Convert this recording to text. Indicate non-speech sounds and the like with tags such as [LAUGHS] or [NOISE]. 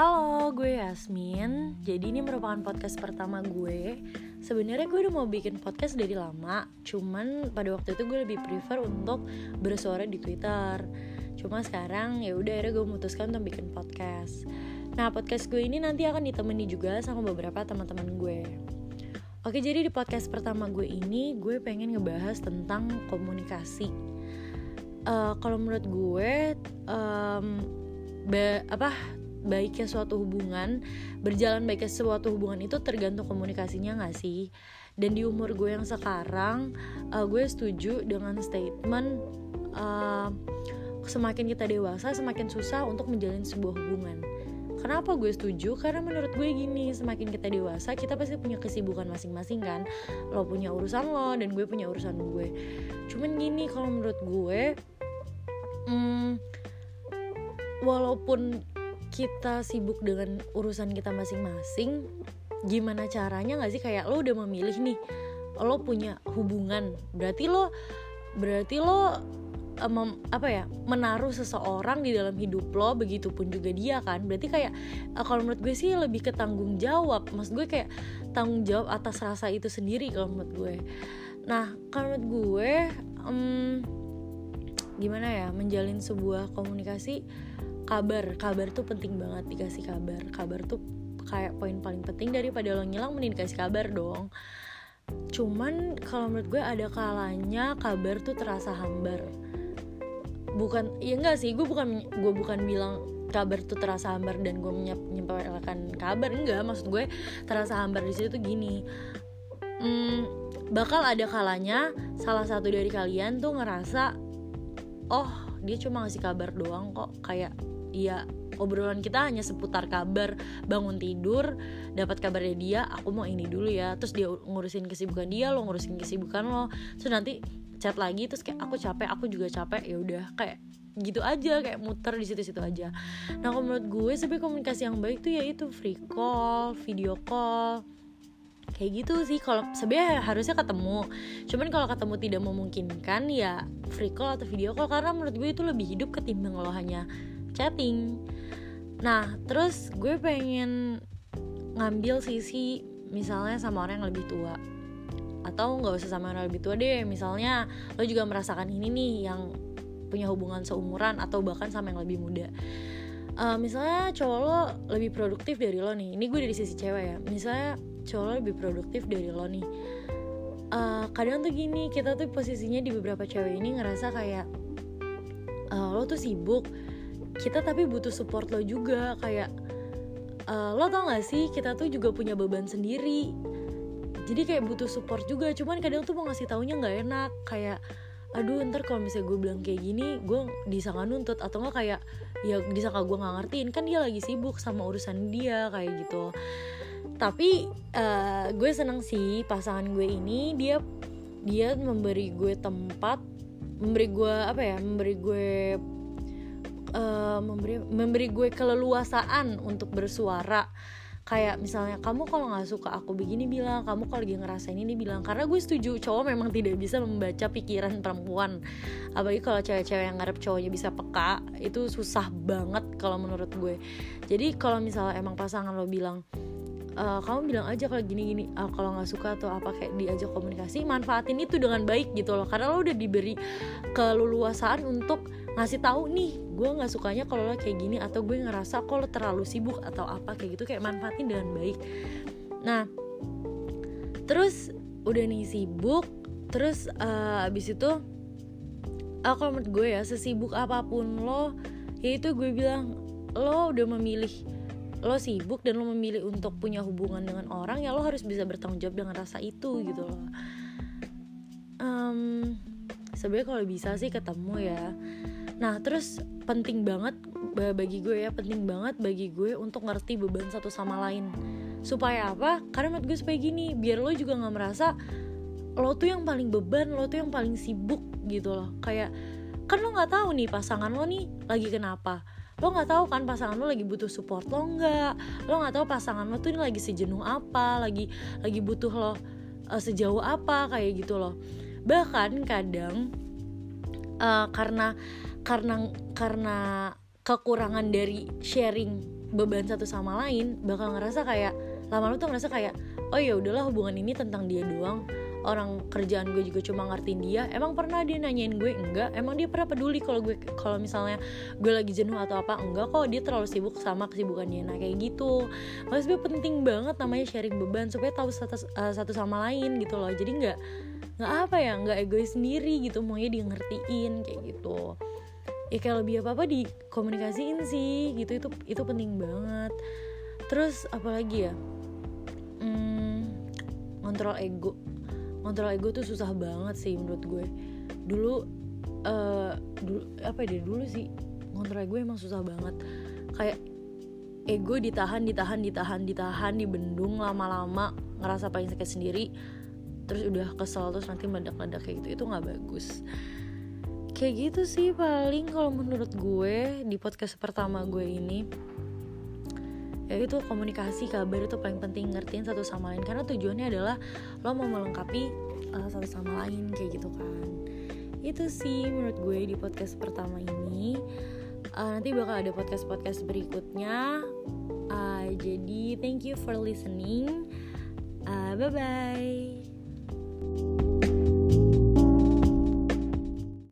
Halo, gue Yasmin. Jadi ini merupakan podcast pertama gue. Sebenarnya gue udah mau bikin podcast dari lama, cuman pada waktu itu gue lebih prefer untuk bersuara di Twitter. Cuma sekarang ya udah akhirnya gue memutuskan untuk bikin podcast. Nah, podcast gue ini nanti akan ditemani juga sama beberapa teman-teman gue. Oke, jadi di podcast pertama gue ini gue pengen ngebahas tentang komunikasi. Uh, kalau menurut gue um, be, apa baiknya suatu hubungan berjalan baiknya suatu hubungan itu tergantung komunikasinya gak sih dan di umur gue yang sekarang uh, gue setuju dengan statement uh, semakin kita dewasa semakin susah untuk menjalin sebuah hubungan Kenapa gue setuju? Karena menurut gue gini, semakin kita dewasa, kita pasti punya kesibukan masing-masing kan. Lo punya urusan lo dan gue punya urusan gue. Cuman gini, kalau menurut gue, hmm, walaupun kita sibuk dengan urusan kita masing-masing gimana caranya nggak sih? Kayak lo udah memilih nih lo punya hubungan. Berarti lo berarti lo um, apa ya menaruh seseorang di dalam hidup lo begitupun juga dia kan? Berarti kayak uh, kalau menurut gue sih lebih ke tanggung jawab. Mas gue kayak tanggung jawab atas rasa itu sendiri kalau menurut gue. Nah kalau menurut gue um, gimana ya menjalin sebuah komunikasi kabar. Kabar tuh penting banget dikasih kabar. Kabar tuh kayak poin paling penting daripada lo ngilang mending dikasih kabar dong. Cuman kalau menurut gue ada kalanya kabar tuh terasa hambar. Bukan ya enggak sih gue bukan gue bukan bilang kabar tuh terasa hambar dan gue menyampaikan kabar. Enggak maksud gue terasa hambar di situ tuh gini. Hmm, bakal ada kalanya salah satu dari kalian tuh ngerasa oh dia cuma ngasih kabar doang kok. Kayak ya obrolan kita hanya seputar kabar bangun tidur dapat kabarnya dia aku mau ini dulu ya. Terus dia ngurusin kesibukan dia lo ngurusin kesibukan lo. Terus nanti chat lagi terus kayak aku capek aku juga capek ya udah. Kayak gitu aja kayak muter di situ-situ aja. Nah kalau menurut gue sebenarnya komunikasi yang baik tuh yaitu free call video call kayak gitu sih. Kalau sebenarnya harusnya ketemu. Cuman kalau ketemu tidak memungkinkan ya free call atau video call. Karena menurut gue itu lebih hidup ketimbang lo hanya chatting. Nah terus gue pengen ngambil sisi misalnya sama orang yang lebih tua. Atau nggak usah sama orang yang lebih tua deh. Misalnya lo juga merasakan ini nih yang punya hubungan seumuran atau bahkan sama yang lebih muda uh, misalnya cowok lo lebih produktif dari lo nih. Ini gue dari sisi cewek ya. Misalnya cowok lo lebih produktif dari lo nih. Uh, kadang tuh gini kita tuh posisinya di beberapa cewek ini ngerasa kayak uh, lo tuh sibuk. Kita tapi butuh support lo juga. Kayak uh, lo tau gak sih kita tuh juga punya beban sendiri. Jadi kayak butuh support juga. Cuman kadang tuh mau ngasih taunya nggak enak. Kayak aduh ntar kalau misalnya gue bilang kayak gini gue disangka nuntut atau nggak kayak ya disangka gue nggak ngertiin. Kan dia lagi sibuk sama urusan dia kayak gitu. Tapi uh, gue seneng sih pasangan gue ini dia dia memberi gue tempat memberi gue apa ya memberi gue uh, memberi memberi gue keleluasaan untuk bersuara kayak misalnya kamu kalau nggak suka aku begini bilang kamu kalau lagi ngerasain ini bilang. Karena gue setuju cowok memang [LAUGHS] tidak bisa membaca pikiran perempuan. Apalagi kalau cewek-cewek yang ngarep cowoknya bisa peka itu susah banget kalau menurut gue. Jadi kalau misalnya emang pasangan lo bilang uh, kamu bilang aja kalau gini-gini uh, kalau nggak suka atau apa kayak diajak komunikasi manfaatin itu dengan baik gitu loh. Karena lo udah diberi keleluasaan untuk ngasih tahu nih gue nggak sukanya kalau lo kayak gini atau gue ngerasa kalau terlalu sibuk atau apa kayak gitu kayak manfaatin dengan baik. Nah terus udah nih sibuk terus uh, abis itu uh, kalau menurut gue ya sesibuk apa pun lo ya itu gue bilang lo udah memilih lo sibuk dan lo memilih untuk punya hubungan dengan orang ya lo harus bisa bertanggung jawab dengan rasa itu gitu loh. Um, sebenarnya kalau bisa sih ketemu ya. Nah terus penting banget bagi gue ya penting banget bagi gue untuk ngerti beban satu sama lain. Supaya apa? Karena menurut gue supaya gini biar lo juga nggak merasa lo tuh yang paling beban lo tuh yang paling sibuk gitu loh. Kayak kan lo nggak tahu nih pasangan lo nih lagi kenapa lo nggak tahu kan pasangan lo lagi butuh support lo nggak? Lo nggak tahu pasangan lo tuh lagi sejenuh apa lagi lagi butuh lo uh, sejauh apa kayak gitu loh. Bahkan kadang uh, karena karena karena kekurangan dari sharing beban satu sama lain bakal ngerasa kayak lama-lama tuh ngerasa kayak oh ya udahlah hubungan ini tentang dia doang orang kerjaan gue juga cuma ngertiin dia emang pernah dia nanyain gue? Enggak. Emang dia pernah peduli kalau gue kalau misalnya gue lagi jenuh atau apa? Enggak kok dia terlalu sibuk sama kesibukan dia nah kayak gitu. Maksud gue penting banget namanya sharing beban supaya tahu satu, uh, satu sama lain gitu loh. Jadi nggak nggak apa ya nggak egois sendiri gitu. Maunya dia ngertiin kayak gitu. Ya kayak lebih apa apa dikomunikasiin sih gitu. Itu itu penting banget. Terus apalagi ya? Hmm, kontrol ego kontrol ego tuh susah banget sih menurut gue. Dulu uh, dulu apa ya dulu sih kontrol ego emang susah banget. Kayak ego ditahan ditahan ditahan ditahan dibendung lama-lama ngerasa paling sakit sendiri terus udah kesel terus nanti meledak-ledak kayak gitu itu nggak bagus. Kayak gitu sih paling kalau menurut gue di podcast pertama gue ini ya itu komunikasi kabar itu paling penting ngertiin satu sama lain. Karena tujuannya adalah lo mau melengkapi uh, satu sama lain kayak gitu kan. Itu sih menurut gue di podcast pertama ini. Uh, nanti bakal ada podcast podcast berikutnya. Uh, jadi thank you for listening. Uh, bye bye